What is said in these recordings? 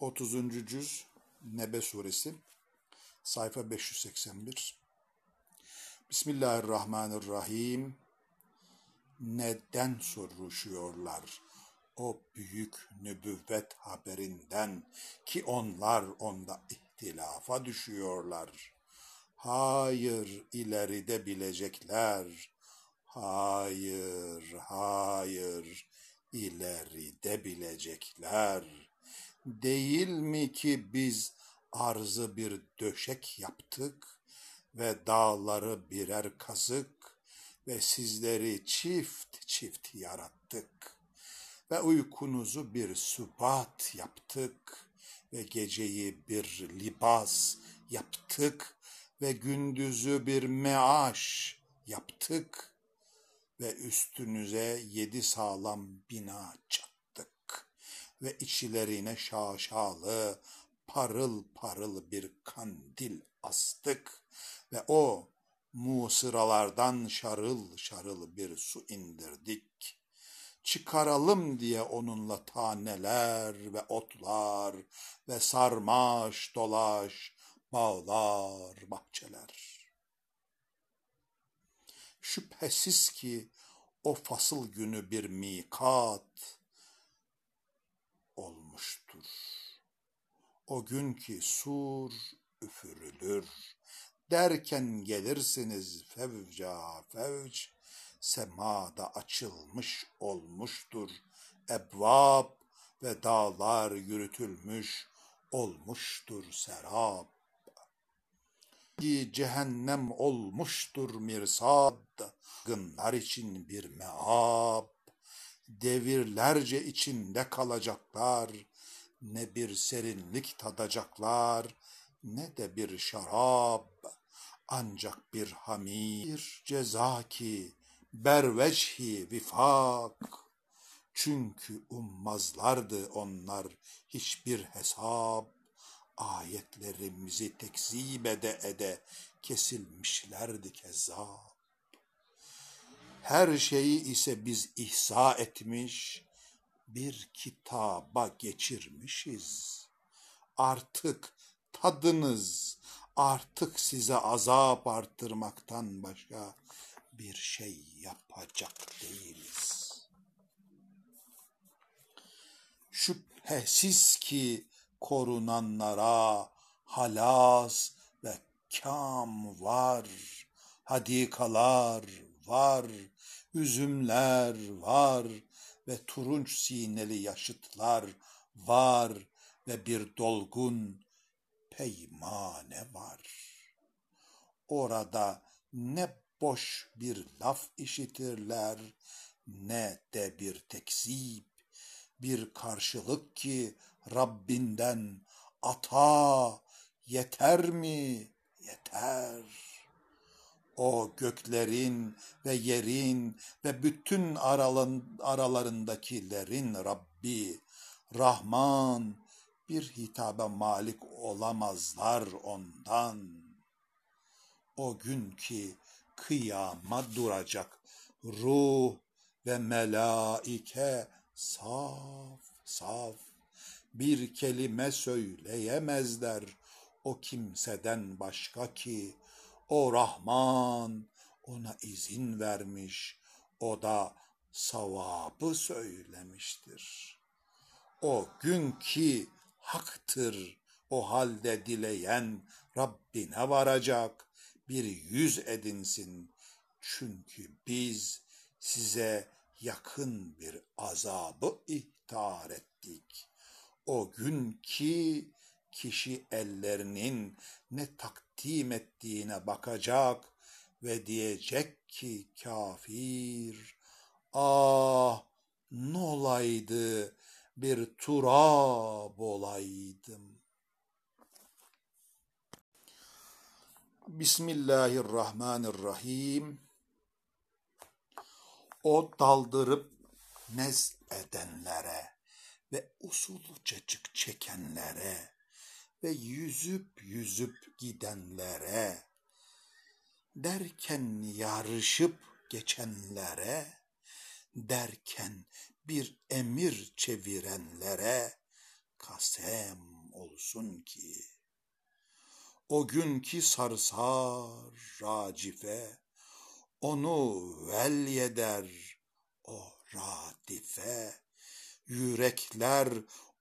30. cüz Nebe suresi sayfa 581 Bismillahirrahmanirrahim Neden soruşuyorlar o büyük nübüvvet haberinden ki onlar onda ihtilafa düşüyorlar. Hayır ileride bilecekler. Hayır, hayır ileride bilecekler.'' Değil mi ki biz arzı bir döşek yaptık ve dağları birer kazık ve sizleri çift çift yarattık ve uykunuzu bir sübat yaptık ve geceyi bir libas yaptık ve gündüzü bir meaş yaptık ve üstünüze yedi sağlam bina çattık ve içlerine şaşalı, parıl parıl bir kandil astık ve o musıralardan şarıl şarıl bir su indirdik. Çıkaralım diye onunla taneler ve otlar ve sarmaş dolaş bağlar, bahçeler. Şüphesiz ki o fasıl günü bir mikat, olmuştur. O gün ki sur üfürülür, derken gelirsiniz fevca fevc, semada açılmış olmuştur. Ebvab ve dağlar yürütülmüş olmuştur serap. Cehennem olmuştur mirsad, gınlar için bir meab devirlerce içinde kalacaklar, ne bir serinlik tadacaklar, ne de bir şarap, ancak bir hamir ceza ki berveçhi vifak. Çünkü ummazlardı onlar hiçbir hesap, ayetlerimizi tekzip ede ede kesilmişlerdi kezzap. Her şeyi ise biz ihsa etmiş, bir kitaba geçirmişiz. Artık tadınız, artık size azap arttırmaktan başka bir şey yapacak değiliz. Şüphesiz ki korunanlara halas ve kam var, hadikalar var, üzümler var ve turunç sineli yaşıtlar var ve bir dolgun peymane var. Orada ne boş bir laf işitirler ne de bir tekzip, bir karşılık ki Rabbinden ata yeter mi? Yeter o göklerin ve yerin ve bütün aralan, aralarındakilerin Rabbi, Rahman, bir hitaba malik olamazlar ondan. O gün ki kıyama duracak ruh ve melaike saf saf bir kelime söyleyemezler o kimseden başka ki o Rahman ona izin vermiş, o da savabı söylemiştir. O gün ki haktır o halde dileyen Rabbine varacak, bir yüz edinsin. Çünkü biz size yakın bir azabı ihtar ettik. O gün ki kişi ellerinin ne takdim ettiğine bakacak ve diyecek ki kafir, ah ne olaydı bir turab olaydım. Bismillahirrahmanirrahim. O daldırıp nez edenlere ve usulcacık çekenlere ve yüzüp yüzüp gidenlere, derken yarışıp geçenlere, derken bir emir çevirenlere, kasem olsun ki. O gün ki sarsar racife onu velyeder o radife. Yürekler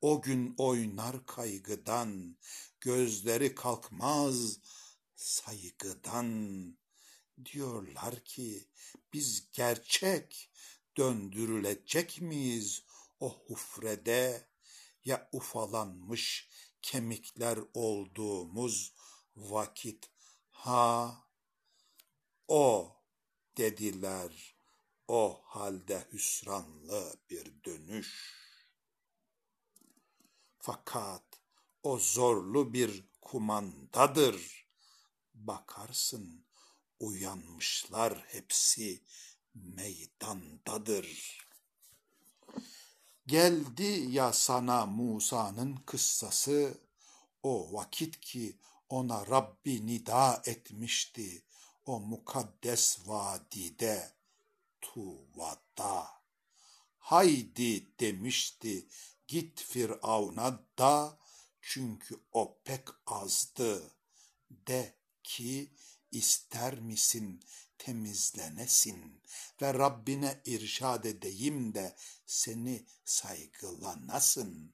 o gün oynar kaygıdan gözleri kalkmaz saygıdan. Diyorlar ki biz gerçek döndürülecek miyiz o hufrede? Ya ufalanmış kemikler olduğumuz vakit ha? O dediler o halde hüsranlı bir dönüş. Fakat o zorlu bir kumandadır. Bakarsın uyanmışlar hepsi meydandadır. Geldi ya sana Musa'nın kıssası, o vakit ki ona Rabbi nida etmişti o mukaddes vadide Tuva'da. Haydi demişti git Firavun'a da çünkü o pek azdı. De ki ister misin temizlenesin ve Rabbine irşad edeyim de seni saygılanasın.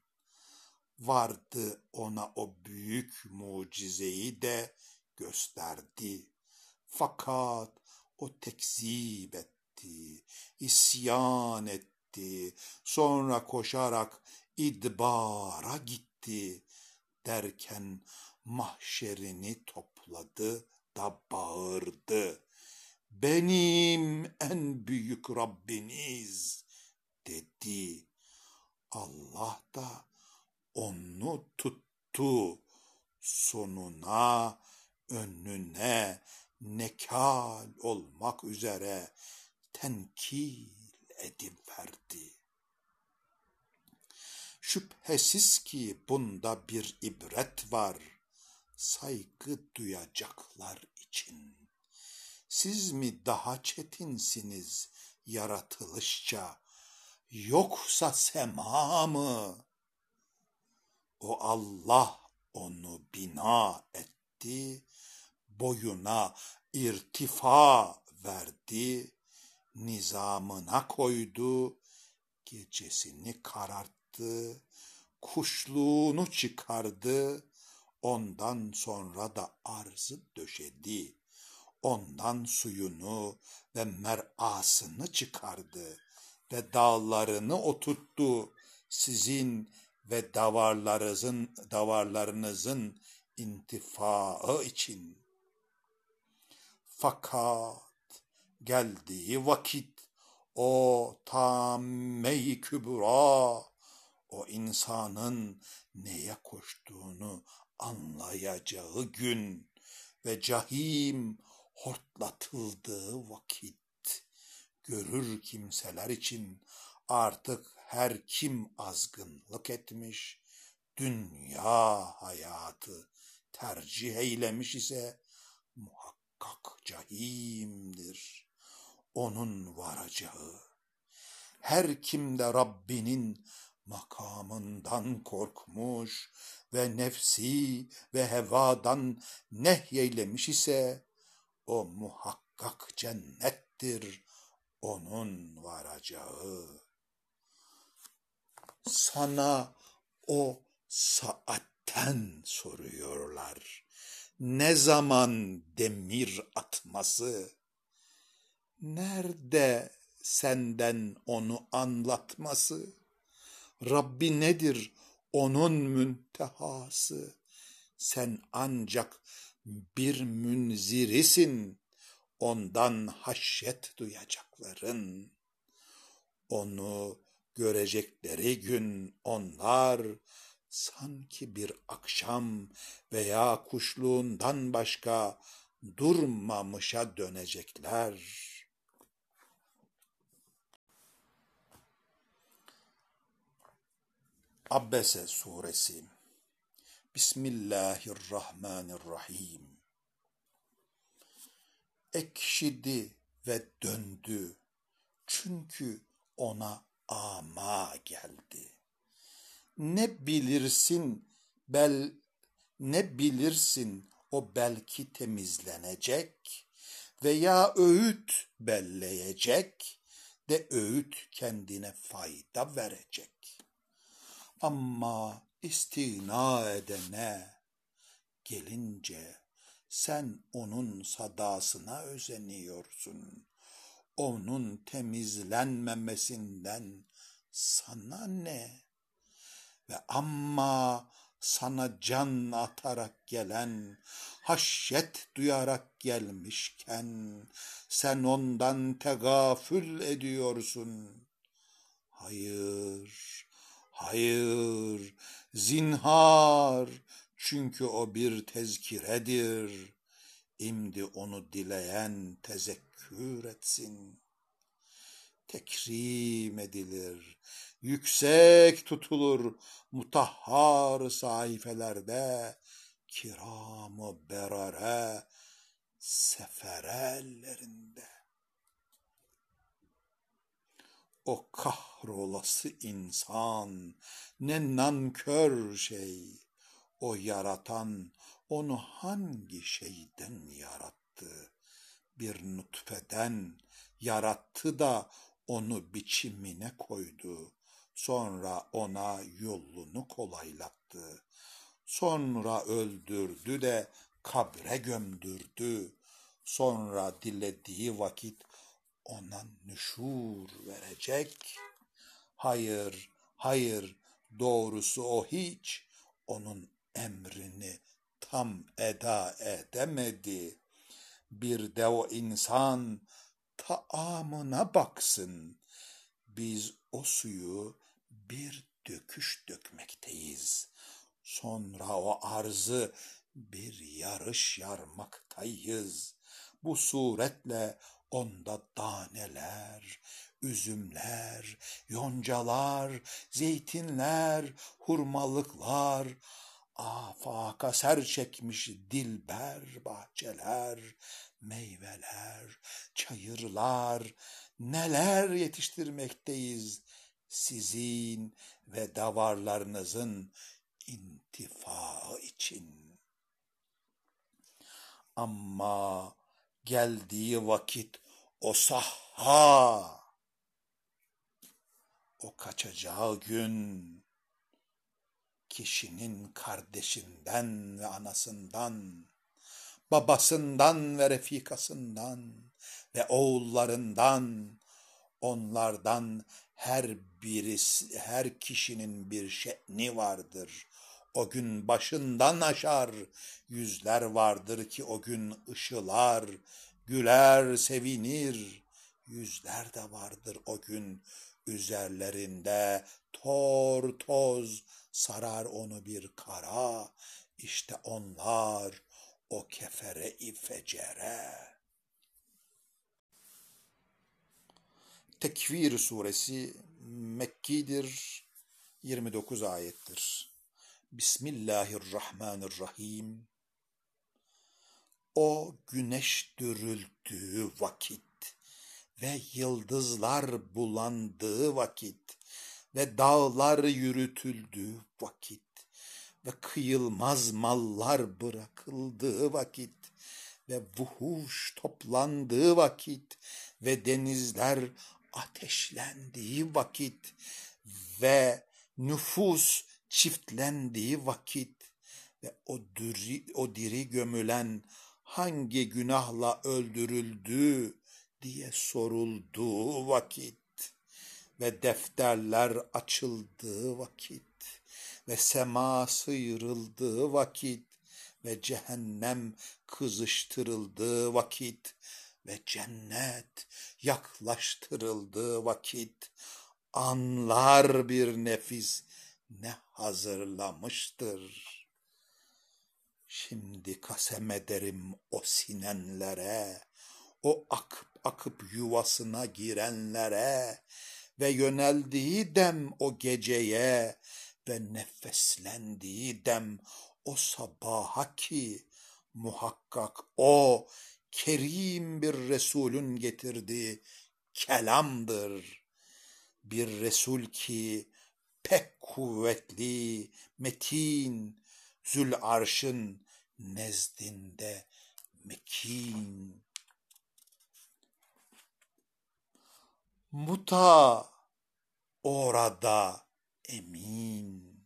Vardı ona o büyük mucizeyi de gösterdi. Fakat o tekzip etti, isyan etti, sonra koşarak idbara gitti derken mahşerini topladı da bağırdı. Benim en büyük Rabbiniz dedi. Allah da onu tuttu. Sonuna, önüne nekal olmak üzere tenkil ediverdi. Şüphesiz ki bunda bir ibret var, saygı duyacaklar için. Siz mi daha çetinsiniz yaratılışça, yoksa sema mı? O Allah onu bina etti, boyuna irtifa verdi, nizamına koydu, gecesini kararttı, kuşluğunu çıkardı, ondan sonra da arzı döşedi. Ondan suyunu ve merasını çıkardı ve dağlarını oturttu sizin ve davarlarınızın davarlarınızın intifaı için. Fakat geldiği vakit o tamme-i kübra, o insanın neye koştuğunu anlayacağı gün ve cahim hortlatıldığı vakit görür kimseler için artık her kim azgınlık etmiş, dünya hayatı tercih eylemiş ise muhakkak cahimdir. Onun varacağı. Her kim de Rabbinin makamından korkmuş ve nefsi ve hevadan nehyeylemiş ise o muhakkak cennettir onun varacağı. Sana o saatten soruyorlar. Ne zaman demir atması? Nerede senden onu anlatması? Rabbi nedir onun müntehası? Sen ancak bir münzirisin ondan haşyet duyacakların. Onu görecekleri gün onlar sanki bir akşam veya kuşluğundan başka durmamışa dönecekler. Abbese suresi Bismillahirrahmanirrahim Ekşidi ve döndü çünkü ona ama geldi. ne bilirsin bel ne bilirsin o belki temizlenecek veya öğüt belleyecek de öğüt kendine fayda verecek. Ama istina edene gelince sen onun sadasına özeniyorsun. Onun temizlenmemesinden sana ne? Ve amma sana can atarak gelen, haşyet duyarak gelmişken, sen ondan tegafül ediyorsun. Hayır, hayır, zinhar, çünkü o bir tezkiredir. İmdi onu dileyen tezekkür etsin. Tekrim edilir, yüksek tutulur mutahhar sayfelerde, kiramı berare seferellerinde. O kahrolası insan ne nankör şey, o yaratan onu hangi şeyden yarattı? Bir nutfeden yarattı da onu biçimine koydu. Sonra ona yolunu kolaylattı. Sonra öldürdü de kabre gömdürdü. Sonra dilediği vakit ona nüşur verecek. Hayır, hayır, doğrusu o hiç onun emrini tam eda edemedi. Bir de o insan taamına baksın. Biz o suyu bir döküş dökmekteyiz. Sonra o arzı bir yarış yarmaktayız. Bu suretle onda daneler, üzümler, yoncalar, zeytinler, hurmalıklar, afaka ser çekmiş dilber bahçeler, meyveler, çayırlar, neler yetiştirmekteyiz sizin ve davarlarınızın intifa için. Ama geldiği vakit o sahha, o kaçacağı gün, kişinin kardeşinden ve anasından, babasından ve refikasından ve oğullarından, onlardan her birisi, her kişinin bir şe'ni vardır. O gün başından aşar, yüzler vardır ki o gün ışılar, güler, sevinir. Yüzler de vardır o gün üzerlerinde tor toz, sarar onu bir kara, işte onlar o kefere-i fecere. Tekvir suresi Mekkidir, 29 ayettir. Bismillahirrahmanirrahim. O güneş dürüldüğü vakit ve yıldızlar bulandığı vakit ve dağlar yürütüldüğü vakit ve kıyılmaz mallar bırakıldığı vakit ve vuhuş toplandığı vakit ve denizler ateşlendiği vakit ve nüfus çiftlendiği vakit ve o diri, o diri gömülen hangi günahla öldürüldü diye sorulduğu vakit ve defterler açıldığı vakit ve sema sıyrıldığı vakit ve cehennem kızıştırıldığı vakit ve cennet yaklaştırıldığı vakit anlar bir nefis ne hazırlamıştır. Şimdi kasem ederim o sinenlere, o akıp akıp yuvasına girenlere, ve yöneldiği dem o geceye ve nefeslendiği dem o sabaha ki muhakkak o kerim bir Resulün getirdiği kelamdır. Bir Resul ki pek kuvvetli, metin, zül arşın nezdinde mekin. Muta orada emin.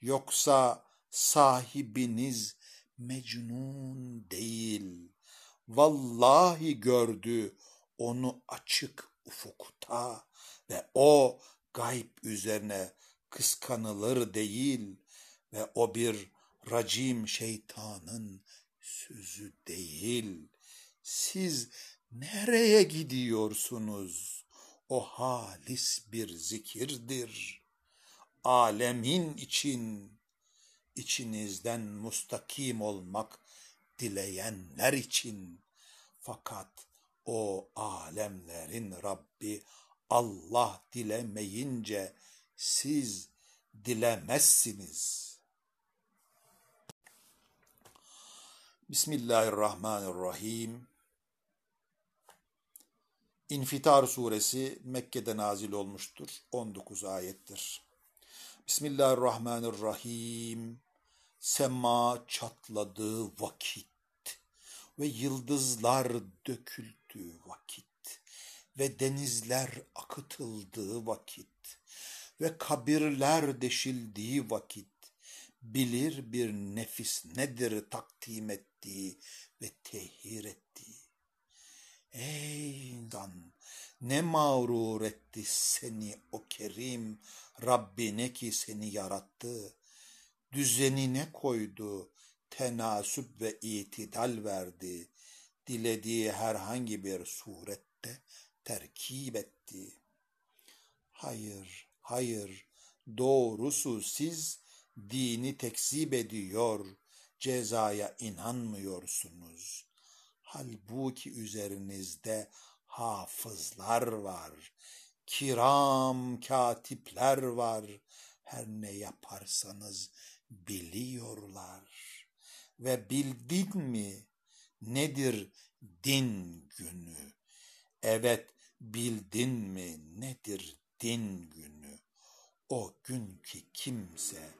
Yoksa sahibiniz mecnun değil. Vallahi gördü onu açık ufukta ve o gayb üzerine kıskanılır değil ve o bir racim şeytanın sözü değil. Siz nereye gidiyorsunuz? O halis bir zikirdir. Alemin için, içinizden mustakim olmak dileyenler için. Fakat o alemlerin Rabbi Allah dilemeyince siz dilemezsiniz. Bismillahirrahmanirrahim. İnfitar suresi Mekke'de nazil olmuştur. 19 ayettir. Bismillahirrahmanirrahim. Sema çatladığı vakit ve yıldızlar döküldüğü vakit ve denizler akıtıldığı vakit ve kabirler deşildiği vakit bilir bir nefis nedir takdim ettiği ve tehir ettiği. Ey insan ne mağrur etti seni o kerim Rabbine ki seni yarattı. Düzenine koydu, tenasüp ve itidal verdi. Dilediği herhangi bir surette terkip etti. Hayır, hayır, doğrusu siz dini tekzip ediyor, cezaya inanmıyorsunuz. Halbuki üzerinizde hafızlar var, kiram katipler var. Her ne yaparsanız biliyorlar. Ve bildin mi nedir din günü? Evet bildin mi nedir din günü? O gün ki kimse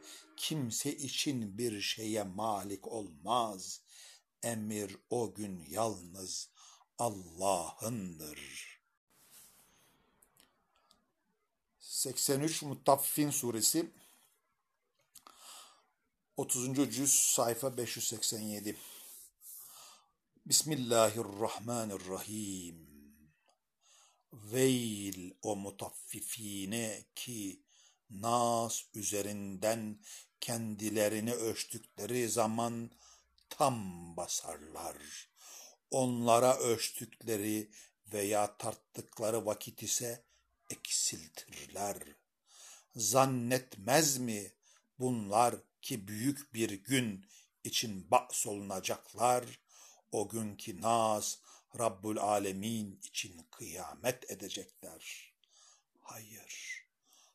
kimse için bir şeye malik olmaz. Emir o gün yalnız Allah'ındır. 83 Mutaffin suresi 30. cüz sayfa 587 Bismillahirrahmanirrahim Veil o mutaffifine ki nas üzerinden kendilerini ölçtükleri zaman tam basarlar. Onlara ölçtükleri veya tarttıkları vakit ise eksiltirler. Zannetmez mi bunlar ki büyük bir gün için olunacaklar, o günkü naz Rabbul Alemin için kıyamet edecekler. Hayır,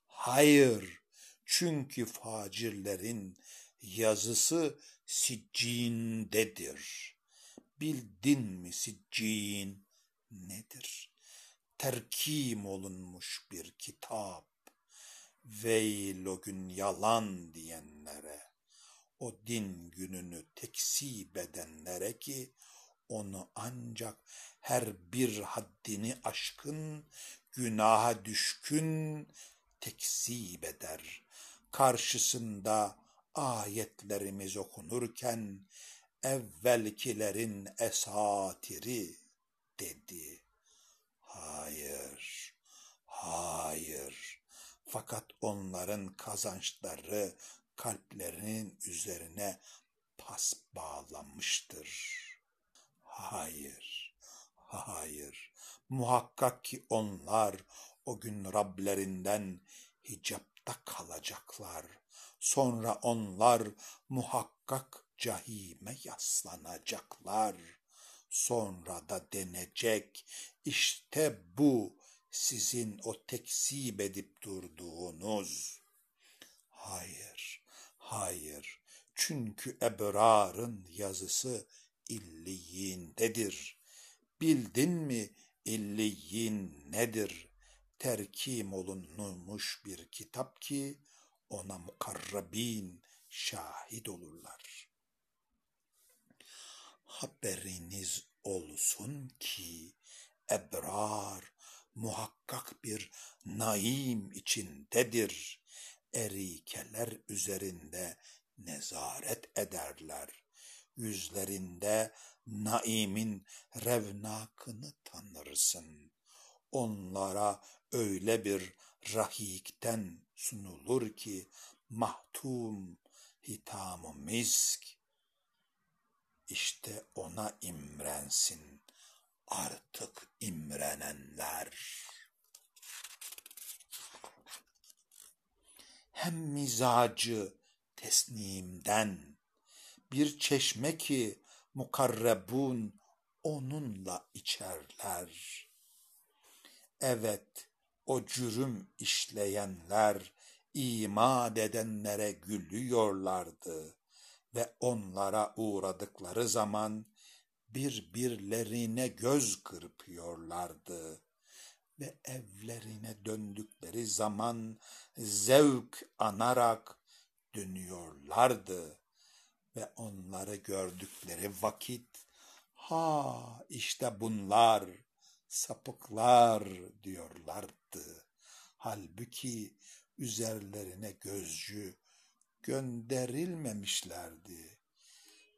hayır, çünkü facirlerin yazısı siccindedir. Bildin mi siccin nedir? Terkim olunmuş bir kitap. Veil o gün yalan diyenlere, o din gününü tekzip edenlere ki onu ancak her bir haddini aşkın, günaha düşkün tekzip eder. Karşısında ayetlerimiz okunurken evvelkilerin esatiri dedi. Hayır, hayır. Fakat onların kazançları kalplerinin üzerine pas bağlamıştır. Hayır, hayır. Muhakkak ki onlar o gün Rablerinden hicapta kalacaklar. Sonra onlar muhakkak cahime yaslanacaklar. Sonra da denecek, işte bu sizin o tekzip edip durduğunuz. Hayır, hayır. Çünkü ebrarın yazısı illiyindedir. Bildin mi illiyin nedir? Terkim olunmuş bir kitap ki ona mukarrabin şahit olurlar. Haberiniz olsun ki ebrar muhakkak bir naim içindedir. Erikeler üzerinde nezaret ederler. Yüzlerinde naimin revnakını tanırsın. Onlara öyle bir rahikten sunulur ki mahtum hitamı misk. İşte ona imrensin artık imrenenler. Hem mizacı tesnimden bir çeşme ki mukarrebun onunla içerler. Evet, o cürüm işleyenler iman edenlere gülüyorlardı ve onlara uğradıkları zaman birbirlerine göz kırpıyorlardı ve evlerine döndükleri zaman zevk anarak dönüyorlardı ve onları gördükleri vakit ha işte bunlar sapıklar diyorlardı. Halbuki üzerlerine gözcü gönderilmemişlerdi.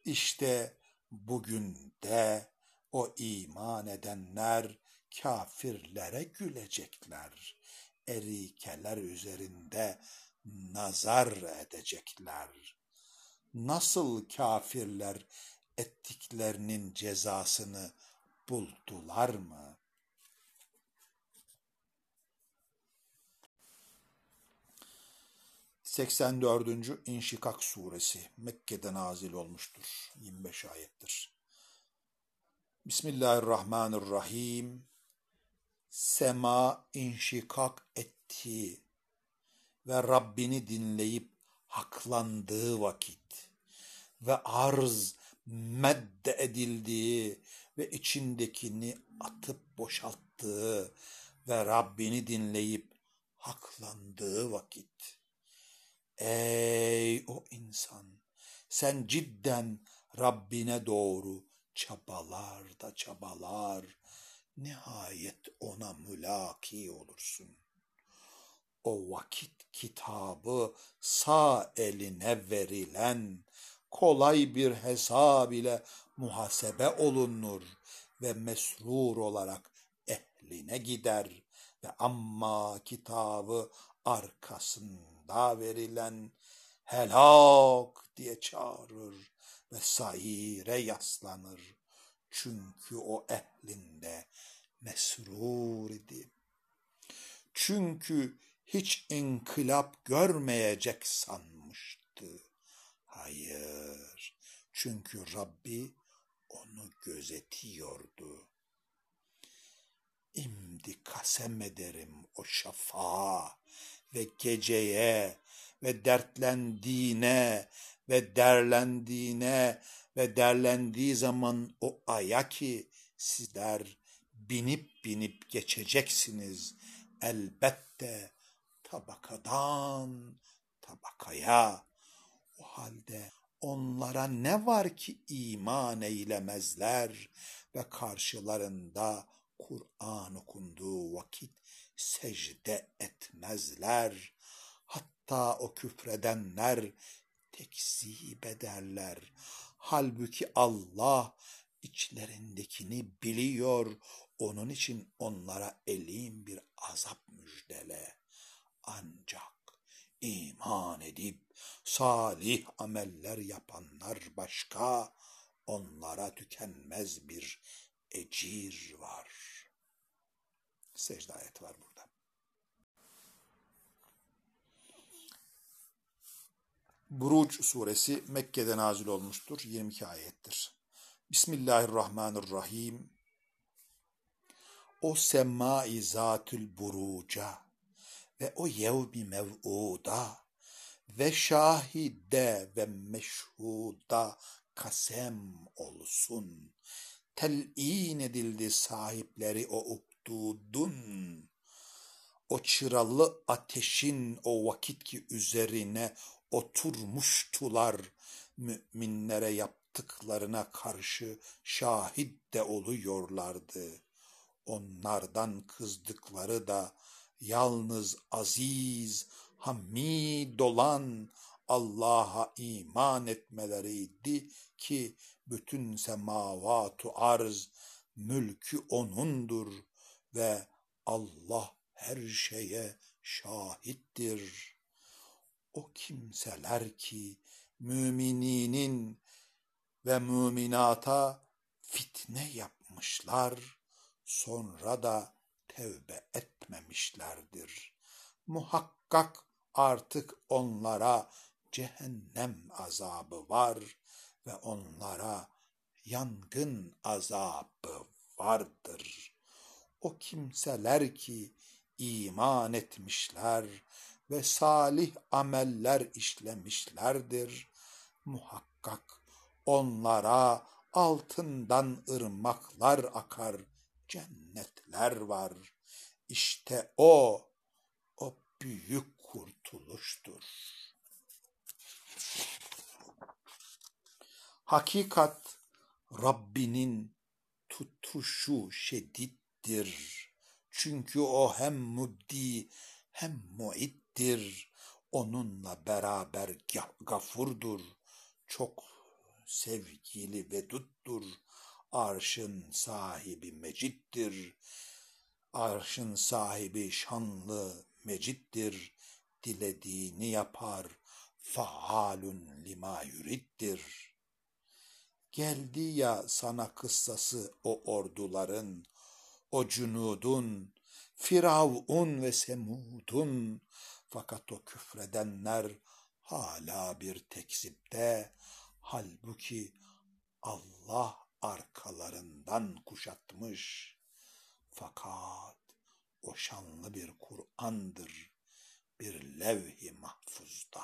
İşte bugün de o iman edenler kafirlere gülecekler. Erikeler üzerinde nazar edecekler. Nasıl kafirler ettiklerinin cezasını buldular mı? Seksen dördüncü İnşikak Suresi Mekke'de nazil olmuştur. 25 ayettir. Bismillahirrahmanirrahim. Sema inşikak etti ve Rabbini dinleyip haklandığı vakit ve arz medde edildiği ve içindekini atıp boşalttığı ve Rabbini dinleyip haklandığı vakit. Ey o insan! Sen cidden Rabbine doğru çabalar da çabalar, nihayet ona mülaki olursun. O vakit kitabı sağ eline verilen kolay bir hesab ile muhasebe olunur ve mesrur olarak ehline gider ve amma kitabı arkasında verilen helak diye çağırır ve saire yaslanır. Çünkü o ehlinde mesrur idi. Çünkü hiç inkılap görmeyecek sanmıştı. Hayır, çünkü Rabbi onu gözetiyordu. İmdi kasem ederim o şafağa ve geceye ve dertlendiğine ve derlendiğine ve derlendiği zaman o aya ki sizler binip binip geçeceksiniz elbette tabakadan tabakaya. O halde onlara ne var ki iman eylemezler ve karşılarında Kur'an okunduğu vakit secde etmezler. Hatta o küfredenler tekzip ederler. Halbuki Allah içlerindekini biliyor. Onun için onlara elim bir azap müjdele. Ancak iman edip salih ameller yapanlar başka, onlara tükenmez bir ecir var. Secde ayet var burada. Buruc suresi Mekke'de nazil olmuştur. 22 ayettir. Bismillahirrahmanirrahim. O semai zatül buruca ve o yevmi mev'uda ve şahide ve meşhuda kasem olsun. Tel'in edildi sahipleri o uhdudun. o çıralı ateşin o vakit ki üzerine oturmuştular müminlere yaptıklarına karşı şahit de oluyorlardı. Onlardan kızdıkları da yalnız aziz, hamid olan Allah'a iman etmeleriydi ki bütün semavatu arz mülkü O'nundur ve Allah her şeye şahittir. O kimseler ki mümininin ve müminata fitne yapmışlar, sonra da tevbe etmemişlerdir. Muhakkak artık onlara cehennem azabı var ve onlara yangın azabı vardır. O kimseler ki iman etmişler ve salih ameller işlemişlerdir. Muhakkak onlara altından ırmaklar akar, cennetler var. İşte o, o büyük kurtuluştur. Hakikat Rabbinin tutuşu şedittir. Çünkü o hem mubdi hem muittir. Onunla beraber gafurdur. Çok sevgili veduttur. Arşın sahibi mecittir. Arşın sahibi şanlı mecittir. Dilediğini yapar. Faalun lima yurittir. Geldi ya sana kıssası o orduların, o cunudun, Firavun ve Semud'un. Fakat o küfredenler hala bir tekzipte, halbuki Allah arkalarından kuşatmış. Fakat o şanlı bir Kur'an'dır, bir levh-i mahfuzda.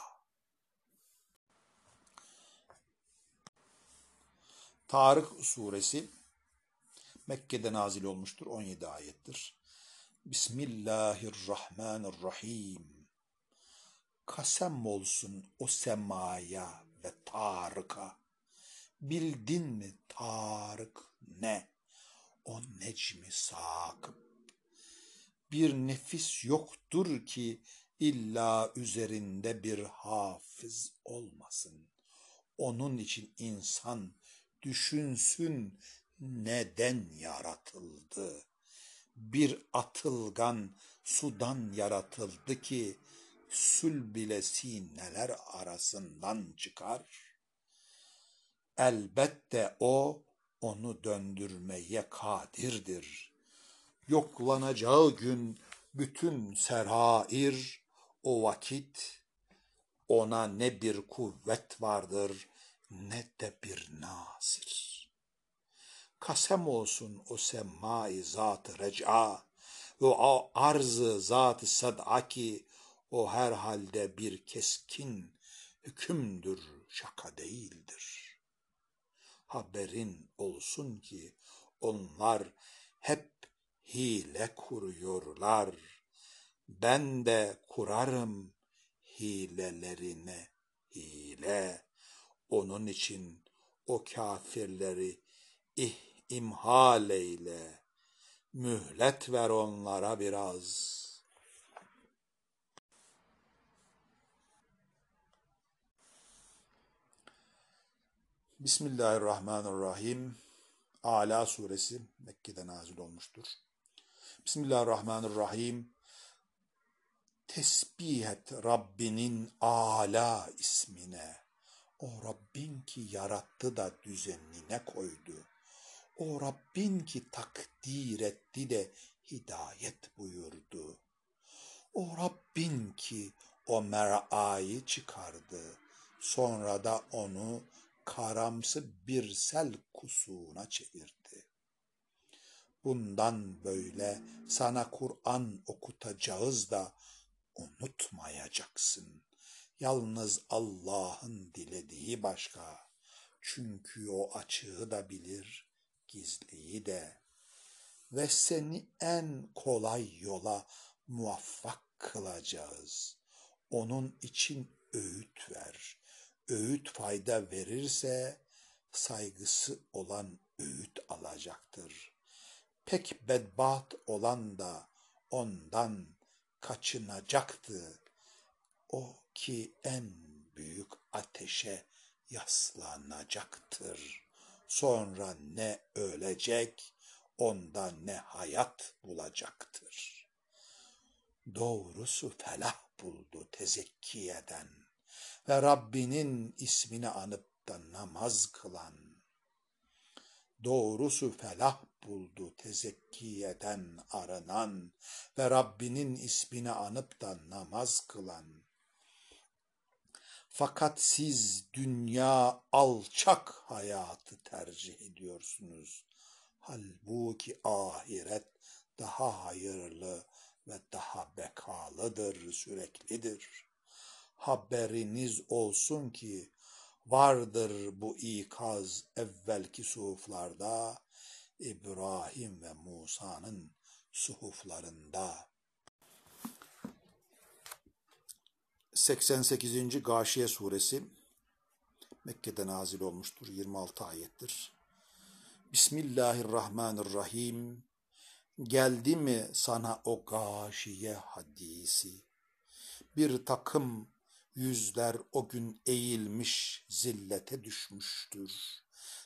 Tarık suresi Mekke'de nazil olmuştur. 17 ayettir. Bismillahirrahmanirrahim. Kasem olsun o semaya ve Tarık'a. Bildin mi Tarık ne? O necmi sakıp. Bir nefis yoktur ki illa üzerinde bir hafız olmasın. Onun için insan düşünsün neden yaratıldı? Bir atılgan sudan yaratıldı ki sül bile sineler arasından çıkar. Elbette o onu döndürmeye kadirdir. Yoklanacağı gün bütün serair o vakit ona ne bir kuvvet vardır ne de bir nasir. Kasem olsun o semai zat reca ve o arzı zat sad'a ki o her halde bir keskin hükümdür, şaka değildir. Haberin olsun ki onlar hep hile kuruyorlar. Ben de kurarım hilelerine hile. Onun için o kafirleri ih imhal eyle. Mühlet ver onlara biraz. Bismillahirrahmanirrahim. Ala suresi Mekke'de nazil olmuştur. Bismillahirrahmanirrahim. Tesbih et Rabbinin ala ismine. O Rabbin ki yarattı da düzenine koydu. O Rabbin ki takdir etti de hidayet buyurdu. O Rabbin ki o mer'ayı çıkardı. Sonra da onu karamsı bir sel kusuna çevirdi. Bundan böyle sana Kur'an okutacağız da unutmayacaksın. Yalnız Allah'ın dilediği başka. Çünkü o açığı da bilir, gizliyi de. Ve seni en kolay yola muvaffak kılacağız. Onun için öğüt ver. Öğüt fayda verirse saygısı olan öğüt alacaktır. Pek bedbaht olan da ondan kaçınacaktı. O ki en büyük ateşe yaslanacaktır. Sonra ne ölecek, ondan ne hayat bulacaktır. Doğrusu felah buldu tezekkiyeden ve Rabbinin ismini anıp da namaz kılan. Doğrusu felah buldu tezekkiyeden aranan ve Rabbinin ismini anıp da namaz kılan. Fakat siz dünya alçak hayatı tercih ediyorsunuz. Halbuki ahiret daha hayırlı ve daha bekalıdır, süreklidir. Haberiniz olsun ki vardır bu ikaz evvelki suhuflarda, İbrahim ve Musa'nın suhuflarında. 88. Gâşiye suresi Mekke'de nazil olmuştur. 26 ayettir. Bismillahirrahmanirrahim. Geldi mi sana o gâşiye hadisi? Bir takım yüzler o gün eğilmiş, zillete düşmüştür.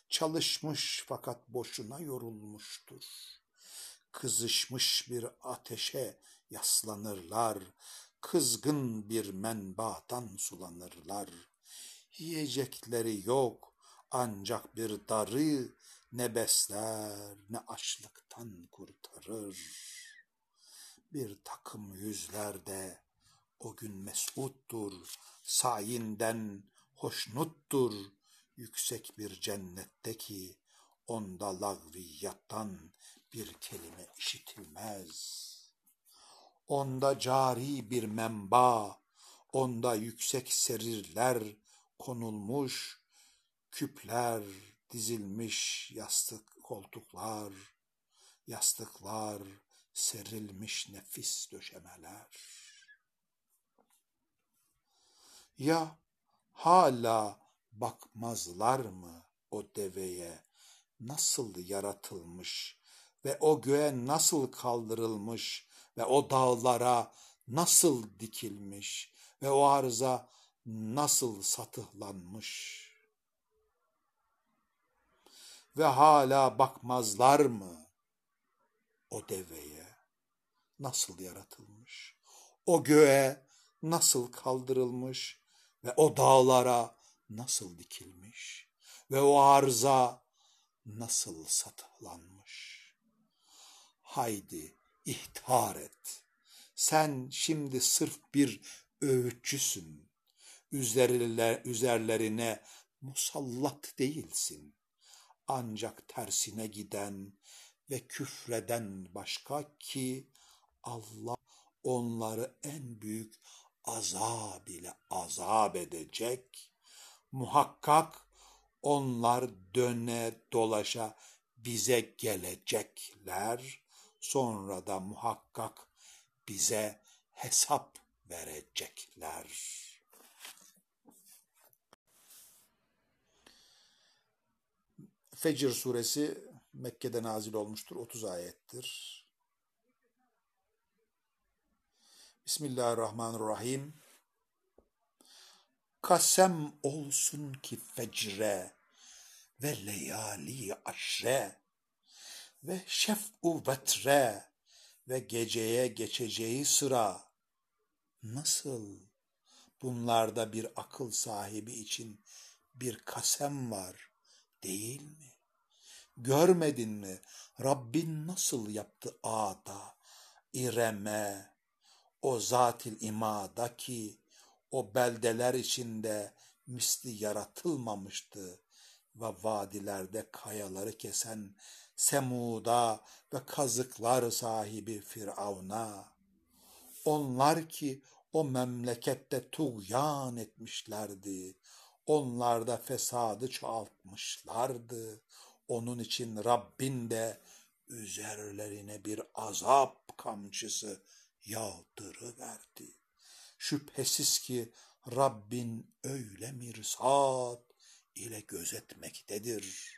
Çalışmış fakat boşuna yorulmuştur. Kızışmış bir ateşe yaslanırlar kızgın bir menbaatan sulanırlar. Yiyecekleri yok ancak bir darı ne besler ne açlıktan kurtarır. Bir takım yüzlerde o gün mesuttur, sayinden hoşnuttur, yüksek bir cennetteki onda lagviyattan bir kelime işitilmez.'' Onda cari bir menba, onda yüksek serirler konulmuş, küpler dizilmiş yastık koltuklar, yastıklar serilmiş nefis döşemeler. Ya hala bakmazlar mı o deveye? Nasıl yaratılmış ve o göğe nasıl kaldırılmış ve o dağlara nasıl dikilmiş ve o arıza nasıl satıhlanmış. Ve hala bakmazlar mı o deveye? Nasıl yaratılmış, o göğe nasıl kaldırılmış ve o dağlara nasıl dikilmiş ve o arıza nasıl satıhlanmış. Haydi ihtar et. Sen şimdi sırf bir öğütçüsün. Üzerler, üzerlerine musallat değilsin. Ancak tersine giden ve küfreden başka ki Allah onları en büyük azab ile azap edecek. Muhakkak onlar döne dolaşa bize gelecekler sonra da muhakkak bize hesap verecekler. Fecr suresi Mekke'de nazil olmuştur. 30 ayettir. Bismillahirrahmanirrahim. Kasem olsun ki fecre ve leyali aşre ve şef'u vetre ve geceye geçeceği sıra nasıl bunlarda bir akıl sahibi için bir kasem var değil mi? Görmedin mi Rabbin nasıl yaptı Ada, İrem'e, o zatil imada ki o beldeler içinde misli yaratılmamıştı ve vadilerde kayaları kesen Semud'a ve kazıklar sahibi Firavun'a. Onlar ki o memlekette tuğyan etmişlerdi. Onlar da fesadı çoğaltmışlardı. Onun için Rabbin de üzerlerine bir azap kamçısı yağdırıverdi. Şüphesiz ki Rabbin öyle mirsat ile gözetmektedir.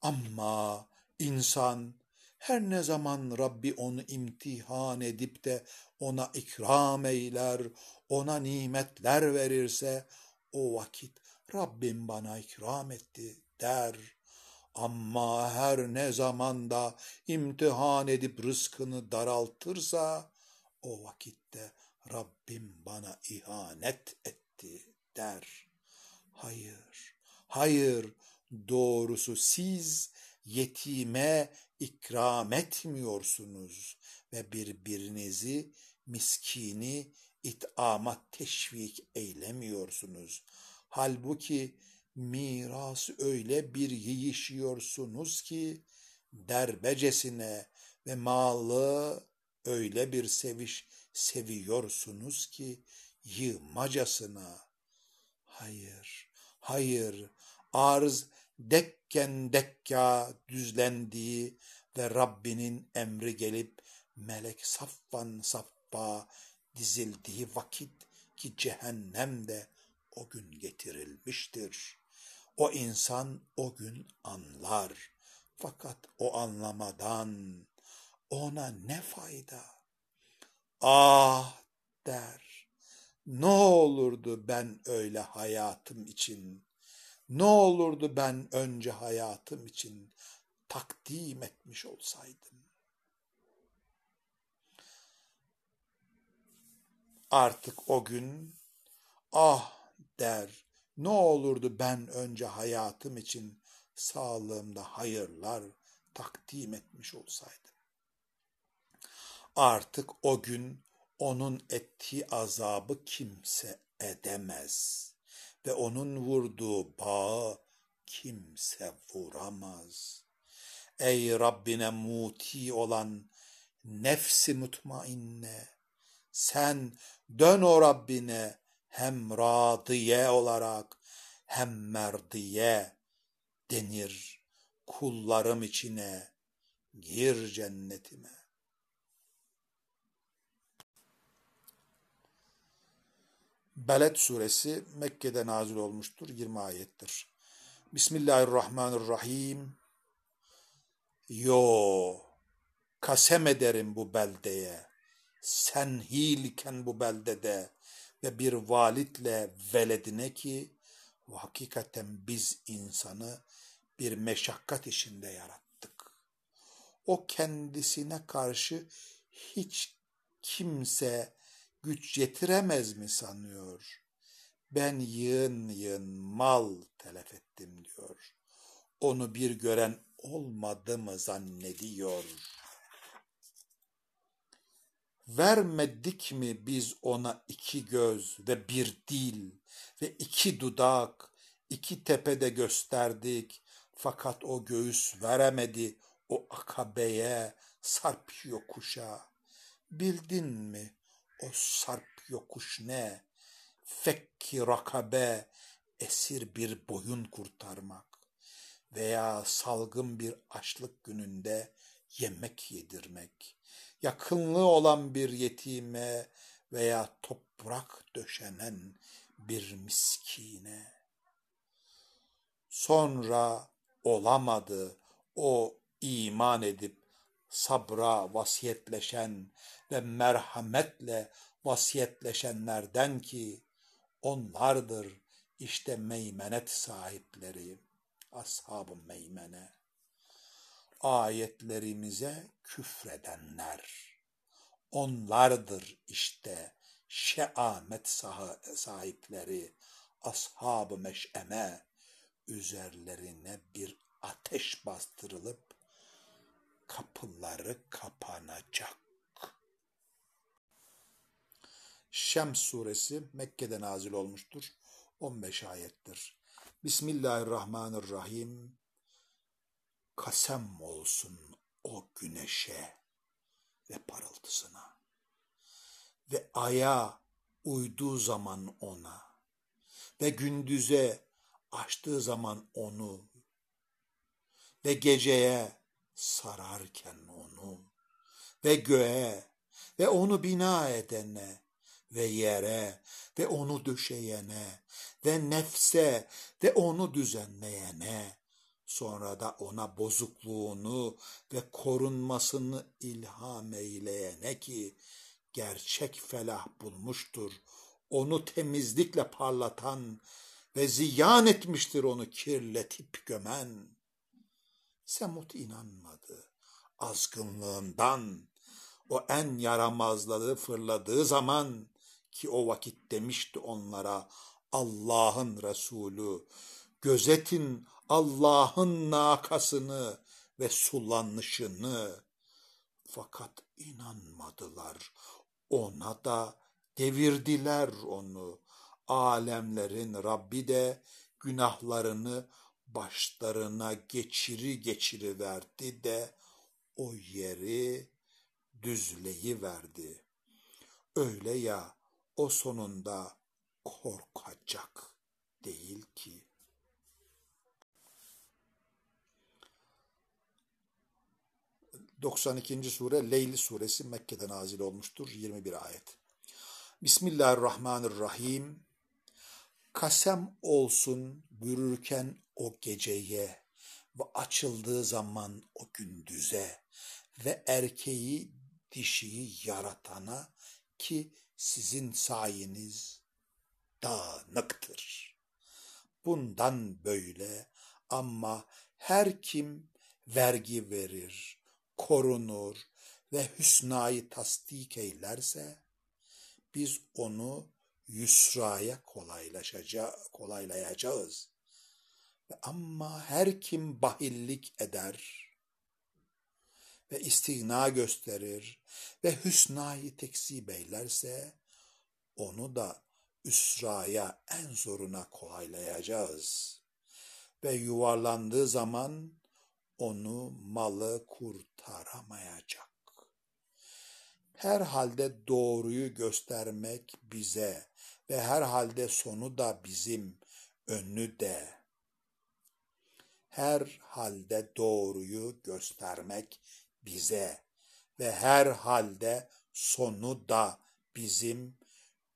Ama insan her ne zaman Rabbi onu imtihan edip de ona ikram eyler, ona nimetler verirse o vakit Rabbim bana ikram etti der. Ama her ne zamanda imtihan edip rızkını daraltırsa o vakitte Rabbim bana ihanet etti der. Hayır, hayır doğrusu siz yetime ikram etmiyorsunuz ve birbirinizi miskini itama teşvik eylemiyorsunuz. Halbuki miras öyle bir yiyişiyorsunuz ki derbecesine ve malı öyle bir seviş seviyorsunuz ki yığmacasına. Hayır, hayır, arz dekken dekka düzlendiği ve Rabbinin emri gelip melek saffan saffa dizildiği vakit ki cehennemde o gün getirilmiştir. O insan o gün anlar. Fakat o anlamadan ona ne fayda? Ah der. Ne olurdu ben öyle hayatım için? Ne olurdu ben önce hayatım için takdim etmiş olsaydım? Artık o gün ah der ne olurdu ben önce hayatım için sağlığımda hayırlar takdim etmiş olsaydım. Artık o gün onun ettiği azabı kimse edemez ve onun vurduğu bağı kimse vuramaz. Ey Rabbine muti olan nefsi mutmainne, sen dön o Rabbine hem radiye olarak hem merdiye denir kullarım içine gir cennetime. Beled suresi Mekke'de nazil olmuştur. 20 ayettir. Bismillahirrahmanirrahim. Yo, kasem ederim bu beldeye. Sen hilken bu beldede ve bir valitle veledine ki hakikaten biz insanı bir meşakkat içinde yarattık. O kendisine karşı hiç kimse güç yetiremez mi sanıyor? Ben yığın yığın mal telef ettim diyor. Onu bir gören olmadı mı zannediyor. Vermedik mi biz ona iki göz ve bir dil ve iki dudak, iki tepede gösterdik. Fakat o göğüs veremedi o akabeye, sarp yokuşa. Bildin mi o sarp yokuş ne? Fekki rakabe, esir bir boyun kurtarmak veya salgın bir açlık gününde yemek yedirmek, yakınlığı olan bir yetime veya toprak döşenen bir miskine. Sonra olamadı o iman edip sabra vasiyetleşen ve merhametle vasiyetleşenlerden ki onlardır işte meymenet sahipleri, ashab-ı meymene. Ayetlerimize küfredenler, onlardır işte şeamet sahipleri, ashab-ı meş'eme, üzerlerine bir ateş bastırılıp kapıları kapanacak. Şems suresi Mekke'de nazil olmuştur. 15 ayettir. Bismillahirrahmanirrahim. Kasem olsun o güneşe ve parıltısına. Ve aya uyduğu zaman ona ve gündüze açtığı zaman onu ve geceye sararken onu ve göğe ve onu bina edene ve yere ve onu döşeyene ve nefse ve onu düzenleyene sonra da ona bozukluğunu ve korunmasını ilham eyleyene ki gerçek felah bulmuştur. Onu temizlikle parlatan ve ziyan etmiştir onu kirletip gömen. Semut inanmadı. Azgınlığından o en yaramazları fırladığı zaman ki o vakit demişti onlara Allah'ın Resulü gözetin Allah'ın nakasını ve sulanışını. Fakat inanmadılar. Ona da devirdiler onu. Alemlerin Rabbi de günahlarını başlarına geçiri geçiri verdi de o yeri düzleyi verdi. Öyle ya o sonunda korkacak değil ki. 92. sure Leyl suresi Mekke'de nazil olmuştur. 21 ayet. Bismillahirrahmanirrahim. Kasem olsun bürürken o geceye ve açıldığı zaman o gündüze ve erkeği dişiyi yaratana ki sizin sayeniz dağınıktır. Bundan böyle ama her kim vergi verir, korunur ve hüsnayı tasdik eylerse biz onu yusraya kolaylayacağız. Ama her kim bahillik eder ve istigna gösterir ve hüsnayı tekzip eylerse onu da üsraya en zoruna kolaylayacağız. Ve yuvarlandığı zaman onu malı kurtaramayacak. Herhalde doğruyu göstermek bize ve herhalde sonu da bizim önü de. Her halde doğruyu göstermek bize ve her halde sonu da bizim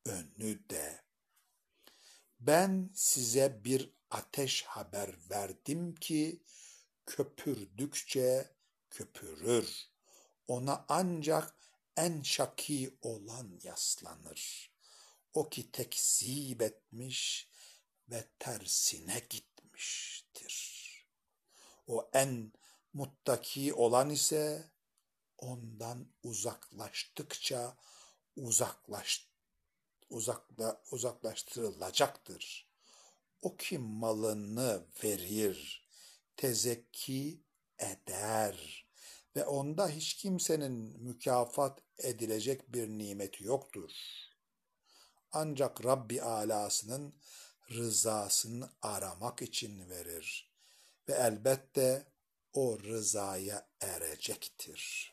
önü de. Ben size bir ateş haber verdim ki köpürdükçe köpürür. Ona ancak en şaki olan yaslanır. O ki tekzip etmiş ve tersine gitmiştir. O en muttaki olan ise ondan uzaklaştıkça uzaklaş, uzakla, uzaklaştırılacaktır. O ki malını verir, tezekki eder ve onda hiç kimsenin mükafat edilecek bir nimeti yoktur. Ancak Rabbi alasının rızasını aramak için verir ve elbette o rızaya erecektir.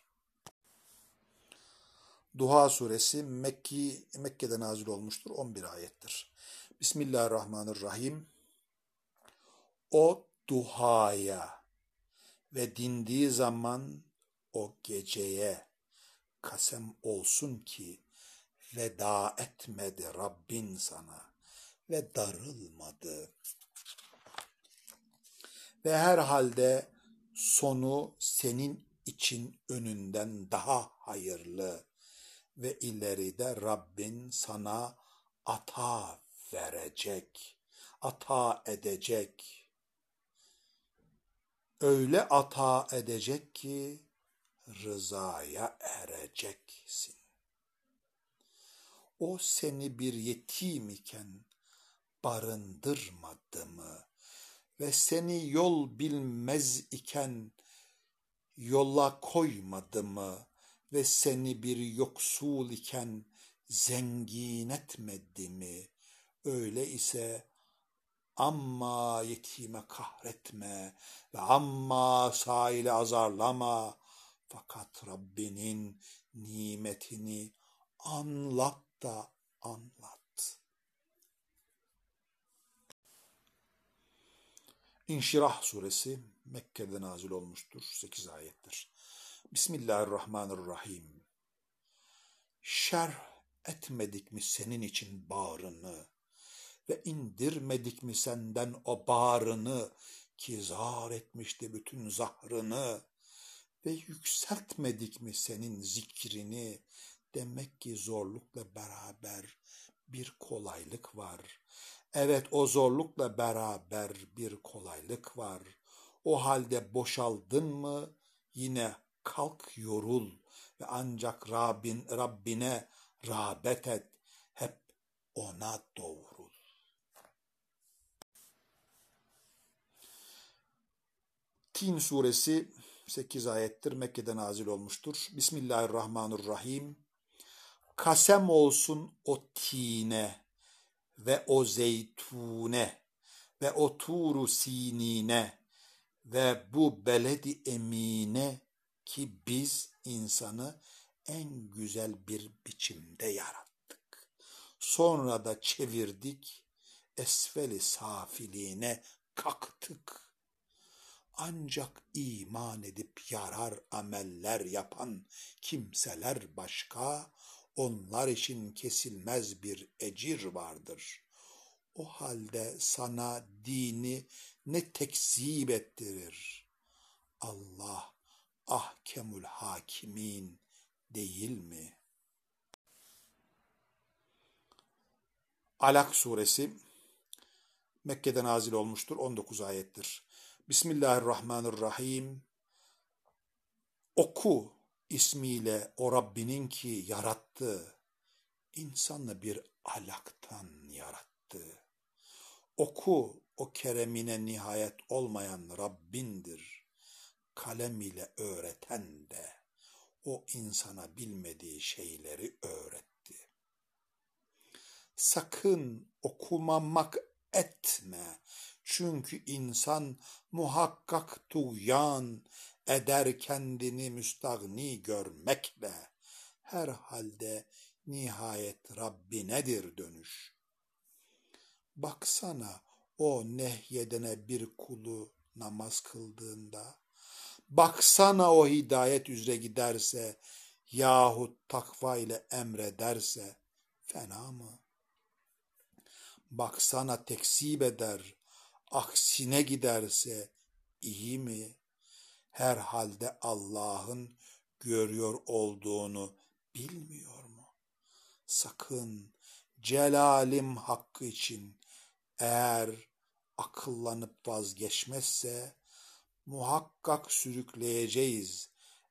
Duha suresi Mekki, Mekke'de nazil olmuştur. 11 ayettir. Bismillahirrahmanirrahim. O duhaya ve dindiği zaman o geceye kasem olsun ki veda etmedi Rabbin sana ve darılmadı. Ve herhalde sonu senin için önünden daha hayırlı ve ileride Rabbin sana ata verecek, ata edecek öyle ata edecek ki rızaya ereceksin. O seni bir yetim iken barındırmadı mı ve seni yol bilmez iken yola koymadı mı ve seni bir yoksul iken zengin etmedi mi? Öyle ise Amma yetime kahretme ve amma sahile azarlama. Fakat Rabbinin nimetini anlat da anlat. İnşirah suresi Mekke'de nazil olmuştur. 8 ayettir. Bismillahirrahmanirrahim. Şerh etmedik mi senin için bağrını ve indirmedik mi senden o bağrını ki zar etmişti bütün zahrını ve yükseltmedik mi senin zikrini demek ki zorlukla beraber bir kolaylık var. Evet o zorlukla beraber bir kolaylık var. O halde boşaldın mı yine kalk yorul ve ancak Rabbin, Rabbine rağbet et. Hep ona doğrul. Tin suresi 8 ayettir. Mekke'de nazil olmuştur. Bismillahirrahmanirrahim. Kasem olsun o tine ve o zeytune ve o turu sinine ve bu beledi emine ki biz insanı en güzel bir biçimde yarattık. Sonra da çevirdik, esfeli safiliğine kaktık. Ancak iman edip yarar ameller yapan kimseler başka, onlar için kesilmez bir ecir vardır. O halde sana dini ne tekzip ettirir. Allah ahkemul hakimin değil mi? Alak suresi Mekke'de nazil olmuştur. 19 ayettir. Bismillahirrahmanirrahim. Oku ismiyle o Rabbinin ki yarattı. İnsanı bir alaktan yarattı. Oku o keremine nihayet olmayan Rabbindir. Kalem ile öğreten de o insana bilmediği şeyleri öğretti. Sakın okumamak etme. Çünkü insan muhakkak tuğyan eder kendini müstagni görmekle. Herhalde nihayet Rabbinedir dönüş. Baksana o nehyedene bir kulu namaz kıldığında, baksana o hidayet üzere giderse yahut takva ile emrederse fena mı? Baksana tekzip eder, aksine giderse iyi mi? Herhalde Allah'ın görüyor olduğunu bilmiyor mu? Sakın celalim hakkı için eğer akıllanıp vazgeçmezse muhakkak sürükleyeceğiz.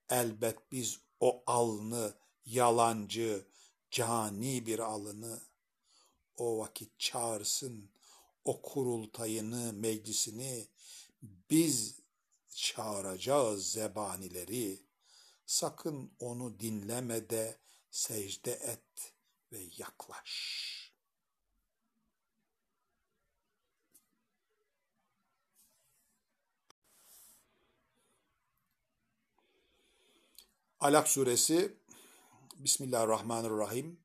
Elbet biz o alnı, yalancı, cani bir alını o vakit çağırsın o kurultayını, meclisini biz çağıracağız zebanileri. Sakın onu dinleme de secde et ve yaklaş. Alak suresi Bismillahirrahmanirrahim.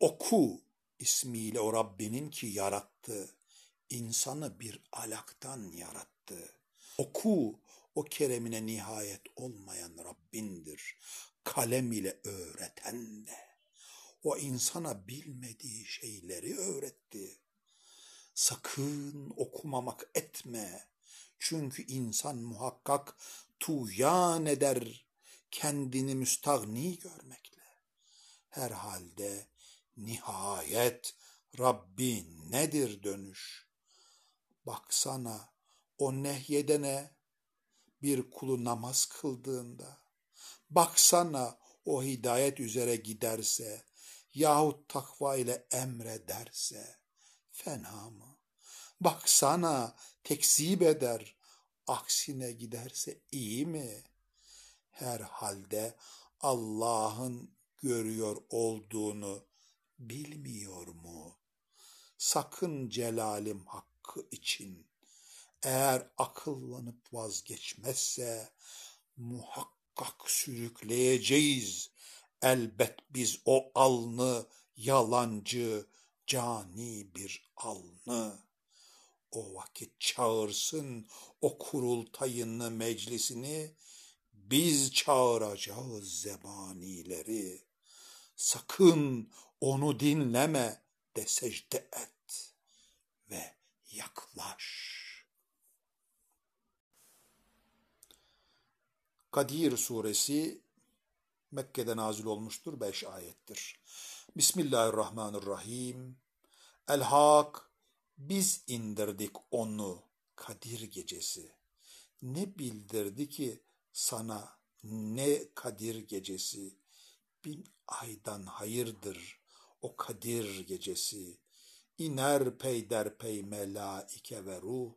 Oku ismiyle o Rabbinin ki yarattı. insanı bir alaktan yarattı. Oku o keremine nihayet olmayan Rabbindir. Kalem ile öğreten de. O insana bilmediği şeyleri öğretti. Sakın okumamak etme. Çünkü insan muhakkak tuyan eder kendini müstagni görmekle. Herhalde nihayet Rabbi nedir dönüş? Baksana o nehyedene bir kulu namaz kıldığında, baksana o hidayet üzere giderse yahut takva ile emrederse fena mı? Baksana tekzip eder, aksine giderse iyi mi? Herhalde Allah'ın görüyor olduğunu bilmiyor mu? Sakın celalim hakkı için eğer akıllanıp vazgeçmezse muhakkak sürükleyeceğiz. Elbet biz o alnı yalancı, cani bir alnı. O vakit çağırsın o kurultayını, meclisini, biz çağıracağız zebanileri. sakın onu dinleme de secde et ve yaklaş. Kadir suresi Mekke'de nazil olmuştur. Beş ayettir. Bismillahirrahmanirrahim. El-Hak biz indirdik onu Kadir gecesi. Ne bildirdi ki sana ne Kadir gecesi? Bin aydan hayırdır o Kadir gecesi. İner peyderpey melaike ve ruh,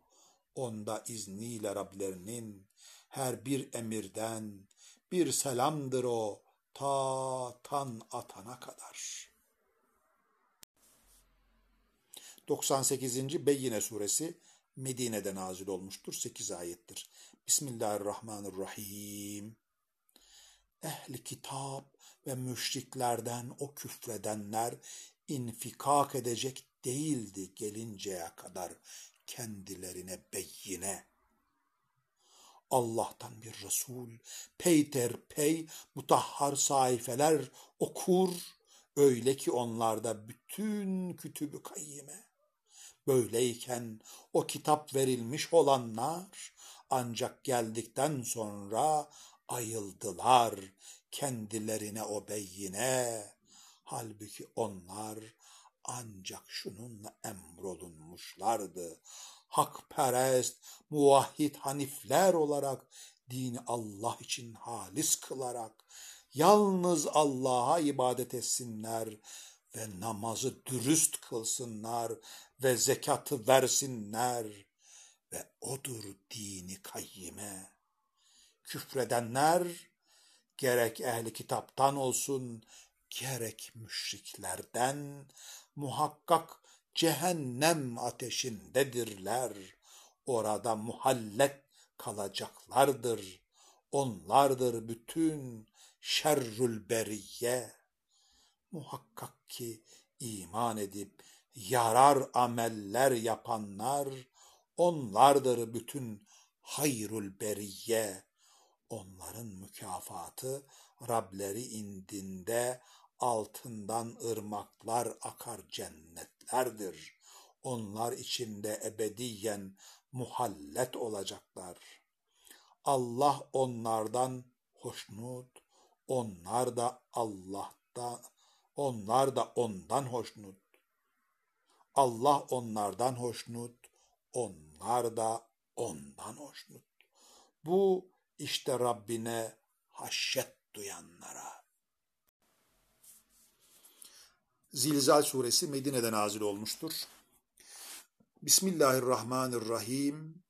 onda izniyle Rablerinin her bir emirden bir selamdır o ta tan atana kadar. 98. Beyyine suresi Medine'de nazil olmuştur. 8 ayettir. Bismillahirrahmanirrahim. Ehli kitap ve müşriklerden o küfredenler infikak edecek değildi gelinceye kadar kendilerine beyine. Allah'tan bir Resul, peyterpey mutahhar sayfeler okur, öyle ki onlarda bütün kütübü kayyime. Böyleyken o kitap verilmiş olanlar ancak geldikten sonra ayıldılar kendilerine o beyine. Halbuki onlar ancak şununla emrolunmuşlardı. Hakperest, muvahhid hanifler olarak dini Allah için halis kılarak yalnız Allah'a ibadet etsinler ve namazı dürüst kılsınlar ve zekatı versinler ve odur dini kayyime. Küfredenler gerek ehli kitaptan olsun gerek müşriklerden muhakkak cehennem ateşindedirler. Orada muhallet kalacaklardır. Onlardır bütün şerrül beriye. Muhakkak ki iman edip yarar ameller yapanlar onlardır bütün hayrul beriye. Onların mükafatı Rableri indinde altından ırmaklar akar cennetlerdir. Onlar içinde ebediyen muhallet olacaklar. Allah onlardan hoşnut, onlar da Allah'ta, onlar da ondan hoşnut. Allah onlardan hoşnut, onlar da ondan hoşnut. Bu işte Rabbine haşyet duyanlara. Zilzal suresi Medine'de nazil olmuştur. Bismillahirrahmanirrahim.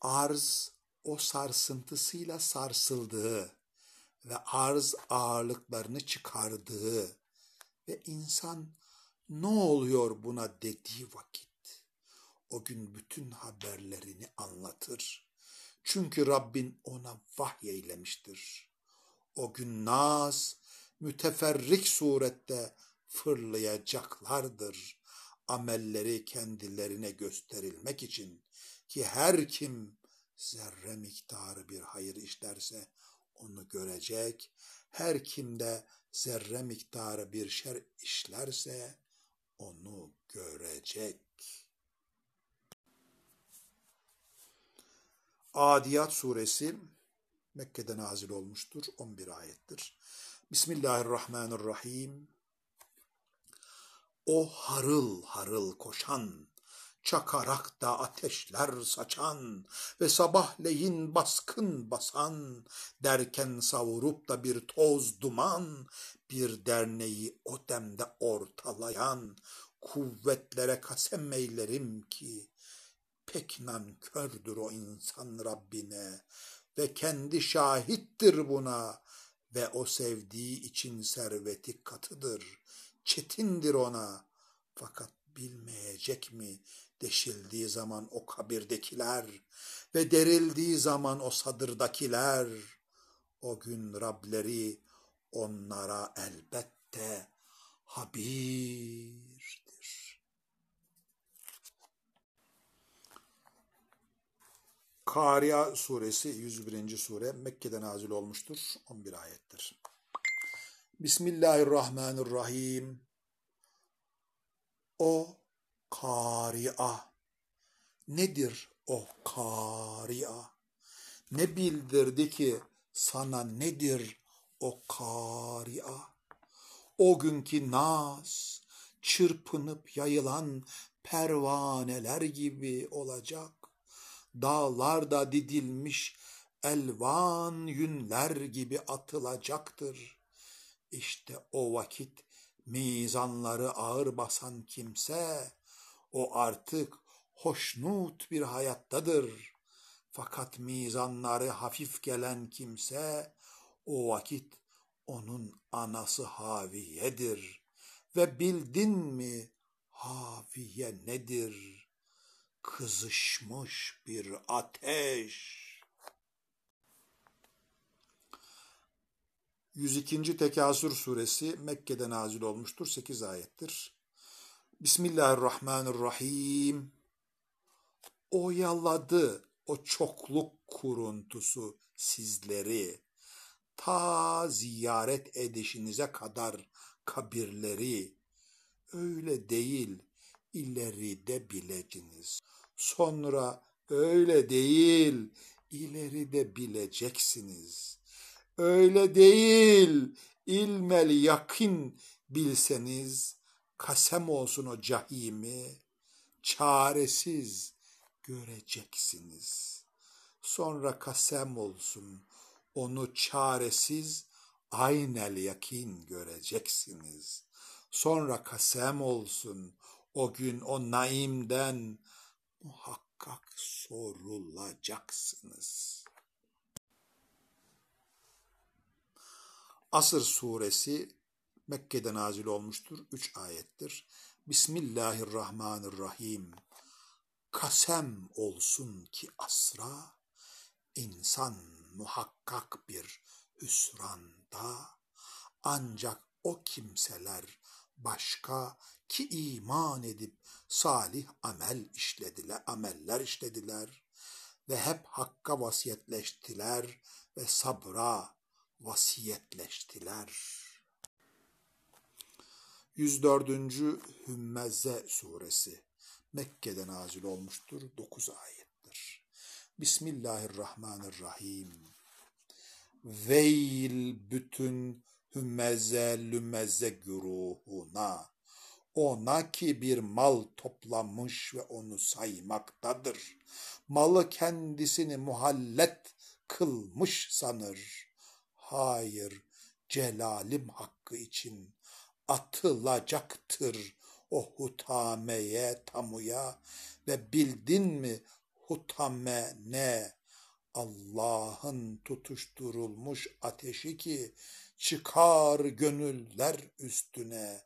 Arz o sarsıntısıyla sarsıldığı ve arz ağırlıklarını çıkardığı ve insan ne oluyor buna dediği vakit o gün bütün haberlerini anlatır. Çünkü Rabbin ona vahyeylemiştir. O gün naz müteferrik surette fırlayacaklardır. Amelleri kendilerine gösterilmek için ki her kim zerre miktarı bir hayır işlerse onu görecek. Her kimde zerre miktarı bir şer işlerse onu görecek. Adiyat suresi Mekke'de nazil olmuştur. 11 ayettir. Bismillahirrahmanirrahim. O harıl harıl koşan, çakarak da ateşler saçan ve sabahleyin baskın basan, derken savurup da bir toz duman, bir derneği o demde ortalayan, kuvvetlere kasem eylerim ki, pek nankördür o insan Rabbine ve kendi şahittir buna ve o sevdiği için serveti katıdır, çetindir ona. Fakat bilmeyecek mi deşildiği zaman o kabirdekiler ve derildiği zaman o sadırdakiler, o gün Rableri onlara elbette habirdir. Kariya suresi 101. sure Mekke'de nazil olmuştur. 11 ayettir. Bismillahirrahmanirrahim. O kari'a. Nedir o kari'a? Ne bildirdi ki sana nedir o kari'a? O günkü naz, çırpınıp yayılan pervaneler gibi olacak. Dağlarda didilmiş elvan yünler gibi atılacaktır. İşte o vakit mizanları ağır basan kimse, o artık hoşnut bir hayattadır. Fakat mizanları hafif gelen kimse, o vakit onun anası Haviye'dir. Ve bildin mi Haviye nedir? Kızışmış bir ateş. 102. Tekasür suresi Mekke'de nazil olmuştur. 8 ayettir. Bismillahirrahmanirrahim. Oyaladı o çokluk kuruntusu sizleri. Ta ziyaret edişinize kadar kabirleri. Öyle değil ileride bileciniz. Sonra öyle değil ileride bileceksiniz.'' öyle değil ilmel yakin bilseniz kasem olsun o cahimi çaresiz göreceksiniz. Sonra kasem olsun onu çaresiz aynel yakin göreceksiniz. Sonra kasem olsun o gün o naimden muhakkak sorulacaksınız.'' Asır suresi Mekke'de nazil olmuştur. Üç ayettir. Bismillahirrahmanirrahim. Kasem olsun ki asra insan muhakkak bir hüsranda ancak o kimseler başka ki iman edip salih amel işlediler, ameller işlediler ve hep hakka vasiyetleştiler ve sabra vasiyetleştiler. 104. Hümmeze suresi Mekke'de nazil olmuştur. 9 ayettir. Bismillahirrahmanirrahim. Veil bütün hümmeze lümeze güruhuna. Ona ki bir mal toplamış ve onu saymaktadır. Malı kendisini muhallet kılmış sanır Hayır, celalim hakkı için atılacaktır o hutameye, tamuya ve bildin mi hutame ne? Allah'ın tutuşturulmuş ateşi ki çıkar gönüller üstüne.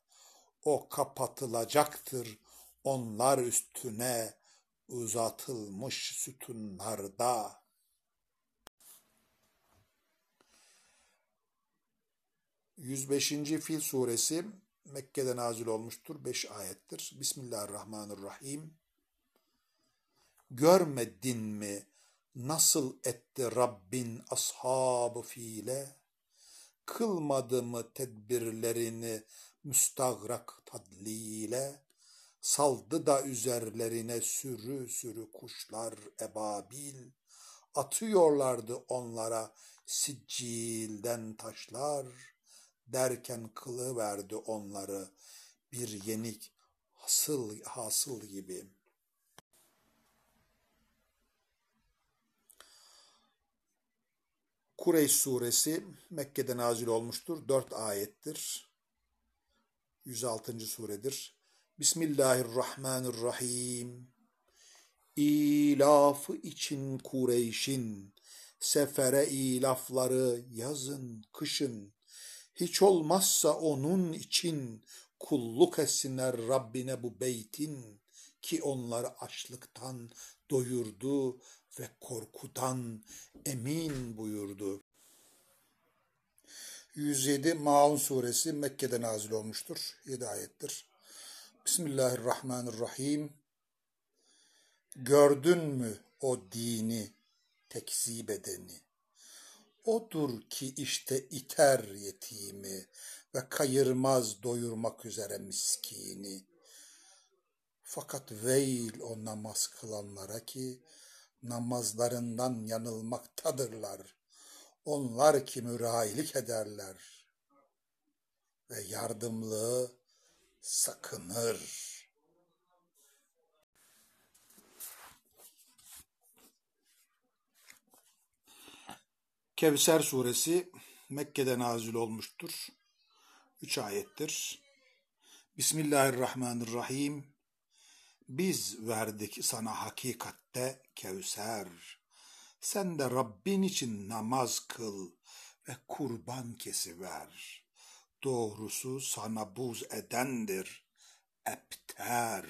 O kapatılacaktır onlar üstüne uzatılmış sütunlarda.'' 105. Fil suresi Mekke'de nazil olmuştur. 5 ayettir. Bismillahirrahmanirrahim. Görmedin mi nasıl etti Rabbin ashabı fiile? Kılmadı mı tedbirlerini müstagrak tadliyle? Saldı da üzerlerine sürü sürü kuşlar ebabil. Atıyorlardı onlara siccilden taşlar derken kılı verdi onları bir yenik hasıl, hasıl gibi. Kureyş suresi Mekke'de nazil olmuştur. Dört ayettir. 106. suredir. Bismillahirrahmanirrahim. İlafı için Kureyş'in sefere ilafları yazın, kışın hiç olmazsa onun için kulluk etsinler Rabbine bu beytin ki onları açlıktan doyurdu ve korkudan emin buyurdu. 107 Maun suresi Mekke'de nazil olmuştur. 7 ayettir. Bismillahirrahmanirrahim. Gördün mü o dini tekzip edeni? Odur ki işte iter yetimi ve kayırmaz doyurmak üzere miskini. Fakat veil o namaz kılanlara ki namazlarından yanılmaktadırlar. Onlar ki mürailik ederler ve yardımlığı sakınır. Kevser suresi Mekke'de nazil olmuştur. Üç ayettir. Bismillahirrahmanirrahim. Biz verdik sana hakikatte Kevser. Sen de Rabbin için namaz kıl ve kurban kesiver. Doğrusu sana buz edendir, epter.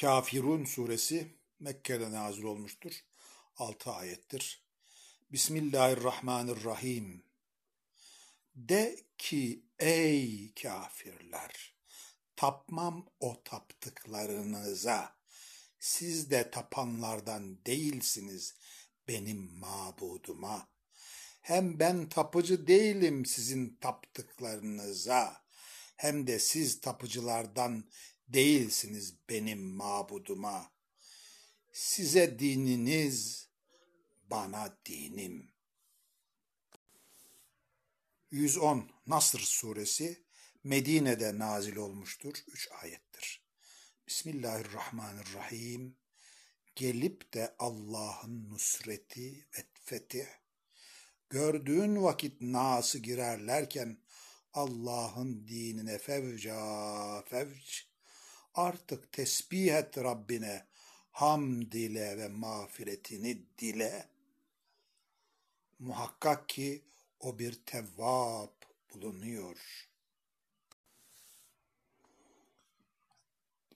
Kafirun suresi Mekke'de nazil olmuştur. 6 ayettir. Bismillahirrahmanirrahim. De ki ey kafirler, tapmam o taptıklarınıza. Siz de tapanlardan değilsiniz benim mabuduma. Hem ben tapıcı değilim sizin taptıklarınıza. Hem de siz tapıcılardan değilsiniz benim mabuduma. Size dininiz, bana dinim. 110 Nasr suresi Medine'de nazil olmuştur. 3 ayettir. Bismillahirrahmanirrahim. Gelip de Allah'ın nusreti ve fetih, gördüğün vakit nası girerlerken Allah'ın dinine fevca fevc, artık tesbih et Rabbine, ham dile ve mağfiretini dile. Muhakkak ki o bir tevvab bulunuyor.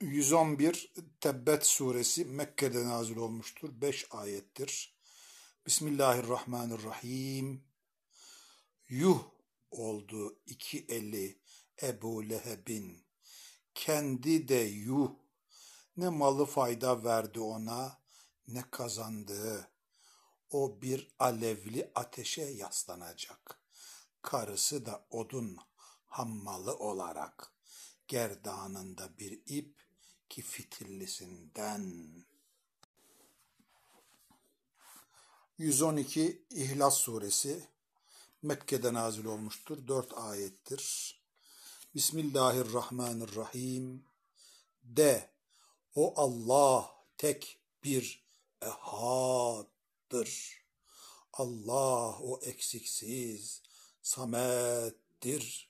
111 Tebbet suresi Mekke'de nazil olmuştur. 5 ayettir. Bismillahirrahmanirrahim. Yuh oldu iki eli Ebu Leheb'in. Kendi de yuh ne malı fayda verdi ona, ne kazandığı. O bir alevli ateşe yaslanacak. Karısı da odun hammalı olarak gerdanında bir ip ki fitillisinden. 112 İhlas Suresi Mekke'de nazil olmuştur. Dört ayettir. Bismillahirrahmanirrahim. De o Allah tek bir ehattır. Allah o eksiksiz, samettir.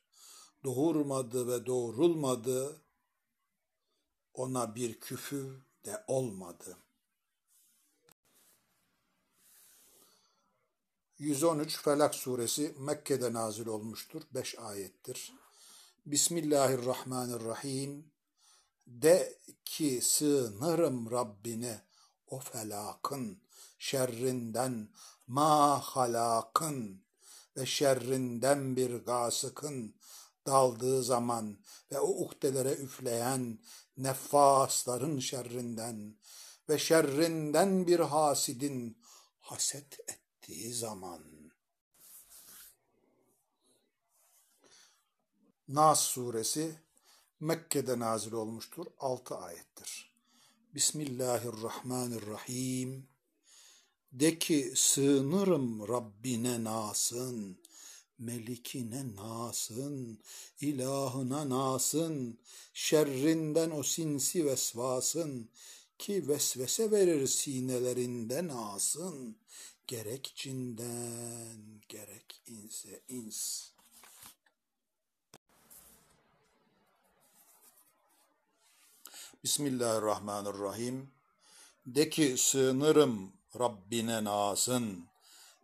Doğurmadı ve doğrulmadı. Ona bir küfü de olmadı. 113 Felak suresi Mekke'de nazil olmuştur. 5 ayettir. Bismillahirrahmanirrahim. De ki sığınırım Rabbine o felakın şerrinden ma halakın ve şerrinden bir gasıkın daldığı zaman ve o uhdelere üfleyen neffasların şerrinden ve şerrinden bir hasidin haset ettiği zaman. Nas suresi Mekke'de nazil olmuştur. 6 ayettir. Bismillahirrahmanirrahim. De ki sığınırım Rabbine nasın, melikine nasın, ilahına nasın, şerrinden o sinsi vesvasın, ki vesvese verir sinelerinden asın, gerek cinden, gerek inse ins. Bismillahirrahmanirrahim. De ki sığınırım Rabbine nasın,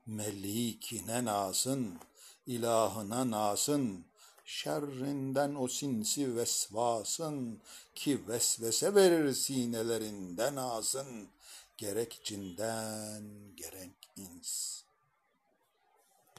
melikine nasın, ilahına nasın, şerrinden o sinsi vesvasın ki vesvese verir sinelerinden asın, gerek cinden gerek ins.